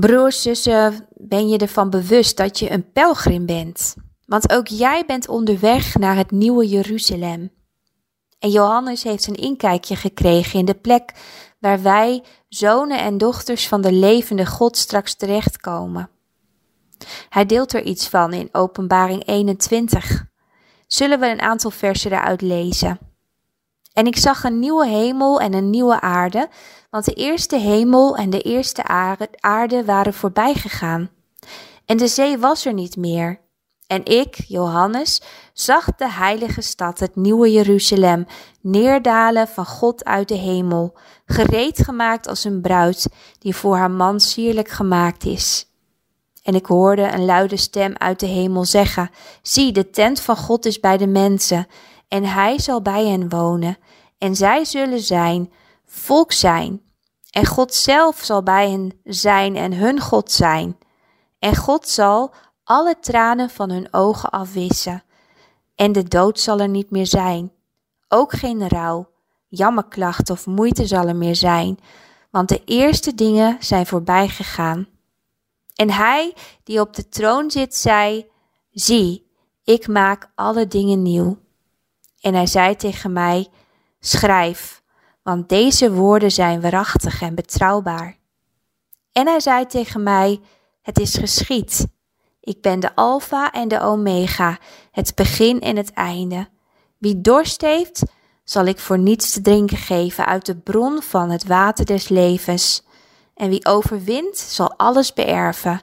Broers, zussen, ben je ervan bewust dat je een pelgrim bent? Want ook jij bent onderweg naar het nieuwe Jeruzalem. En Johannes heeft een inkijkje gekregen in de plek waar wij, zonen en dochters van de levende God, straks terechtkomen. Hij deelt er iets van in Openbaring 21. Zullen we een aantal versen eruit lezen? En ik zag een nieuwe hemel en een nieuwe aarde, want de eerste hemel en de eerste aarde waren voorbij gegaan. En de zee was er niet meer. En ik, Johannes, zag de heilige stad, het nieuwe Jeruzalem, neerdalen van God uit de hemel, gereed gemaakt als een bruid die voor haar man sierlijk gemaakt is. En ik hoorde een luide stem uit de hemel zeggen: Zie, de tent van God is bij de mensen, en hij zal bij hen wonen, en zij zullen zijn volk zijn. En God zelf zal bij hen zijn en hun God zijn. En God zal alle tranen van hun ogen afwissen. En de dood zal er niet meer zijn. Ook geen rouw, jammerklacht of moeite zal er meer zijn, want de eerste dingen zijn voorbij gegaan. En hij die op de troon zit, zei: Zie, ik maak alle dingen nieuw. En hij zei tegen mij: Schrijf, want deze woorden zijn waarachtig en betrouwbaar. En hij zei tegen mij: Het is geschied. Ik ben de Alpha en de Omega, het begin en het einde. Wie dorst heeft, zal ik voor niets te drinken geven uit de bron van het water des levens. En wie overwint, zal alles beërven.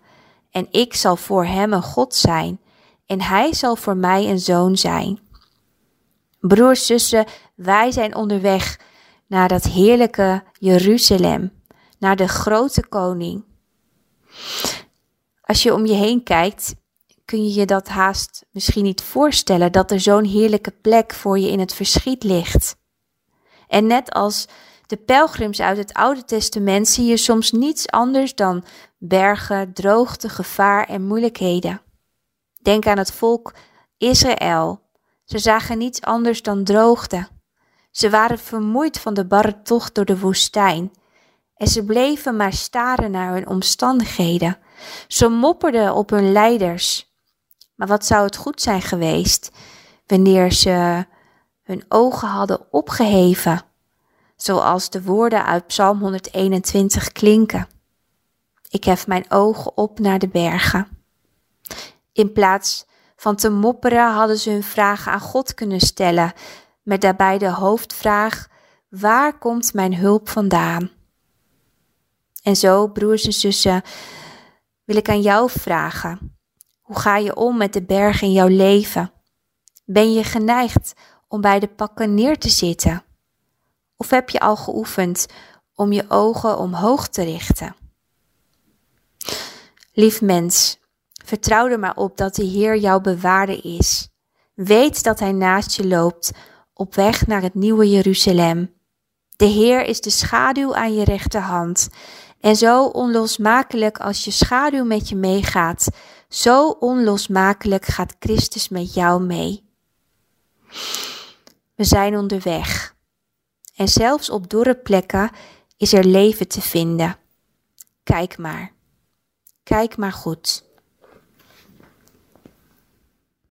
En ik zal voor hem een God zijn, en hij zal voor mij een zoon zijn. Broers, zussen, wij zijn onderweg naar dat heerlijke Jeruzalem, naar de grote koning. Als je om je heen kijkt, kun je je dat haast misschien niet voorstellen dat er zo'n heerlijke plek voor je in het verschiet ligt. En net als de pelgrims uit het Oude Testament zie je soms niets anders dan bergen, droogte, gevaar en moeilijkheden. Denk aan het volk Israël. Ze zagen niets anders dan droogte. Ze waren vermoeid van de barre tocht door de woestijn. En ze bleven maar staren naar hun omstandigheden. Ze mopperden op hun leiders. Maar wat zou het goed zijn geweest wanneer ze hun ogen hadden opgeheven, zoals de woorden uit Psalm 121 klinken. Ik hef mijn ogen op naar de bergen. In plaats van te mopperen hadden ze hun vragen aan God kunnen stellen, met daarbij de hoofdvraag: waar komt mijn hulp vandaan? En zo, broers en zussen, wil ik aan jou vragen: hoe ga je om met de bergen in jouw leven? Ben je geneigd om bij de pakken neer te zitten? Of heb je al geoefend om je ogen omhoog te richten? Lief mens, vertrouw er maar op dat de Heer jouw bewaarder is. Weet dat Hij naast je loopt op weg naar het nieuwe Jeruzalem. De Heer is de schaduw aan je rechterhand. En zo onlosmakelijk als je schaduw met je meegaat, zo onlosmakelijk gaat Christus met jou mee. We zijn onderweg. En zelfs op dorre plekken is er leven te vinden. Kijk maar. Kijk maar goed.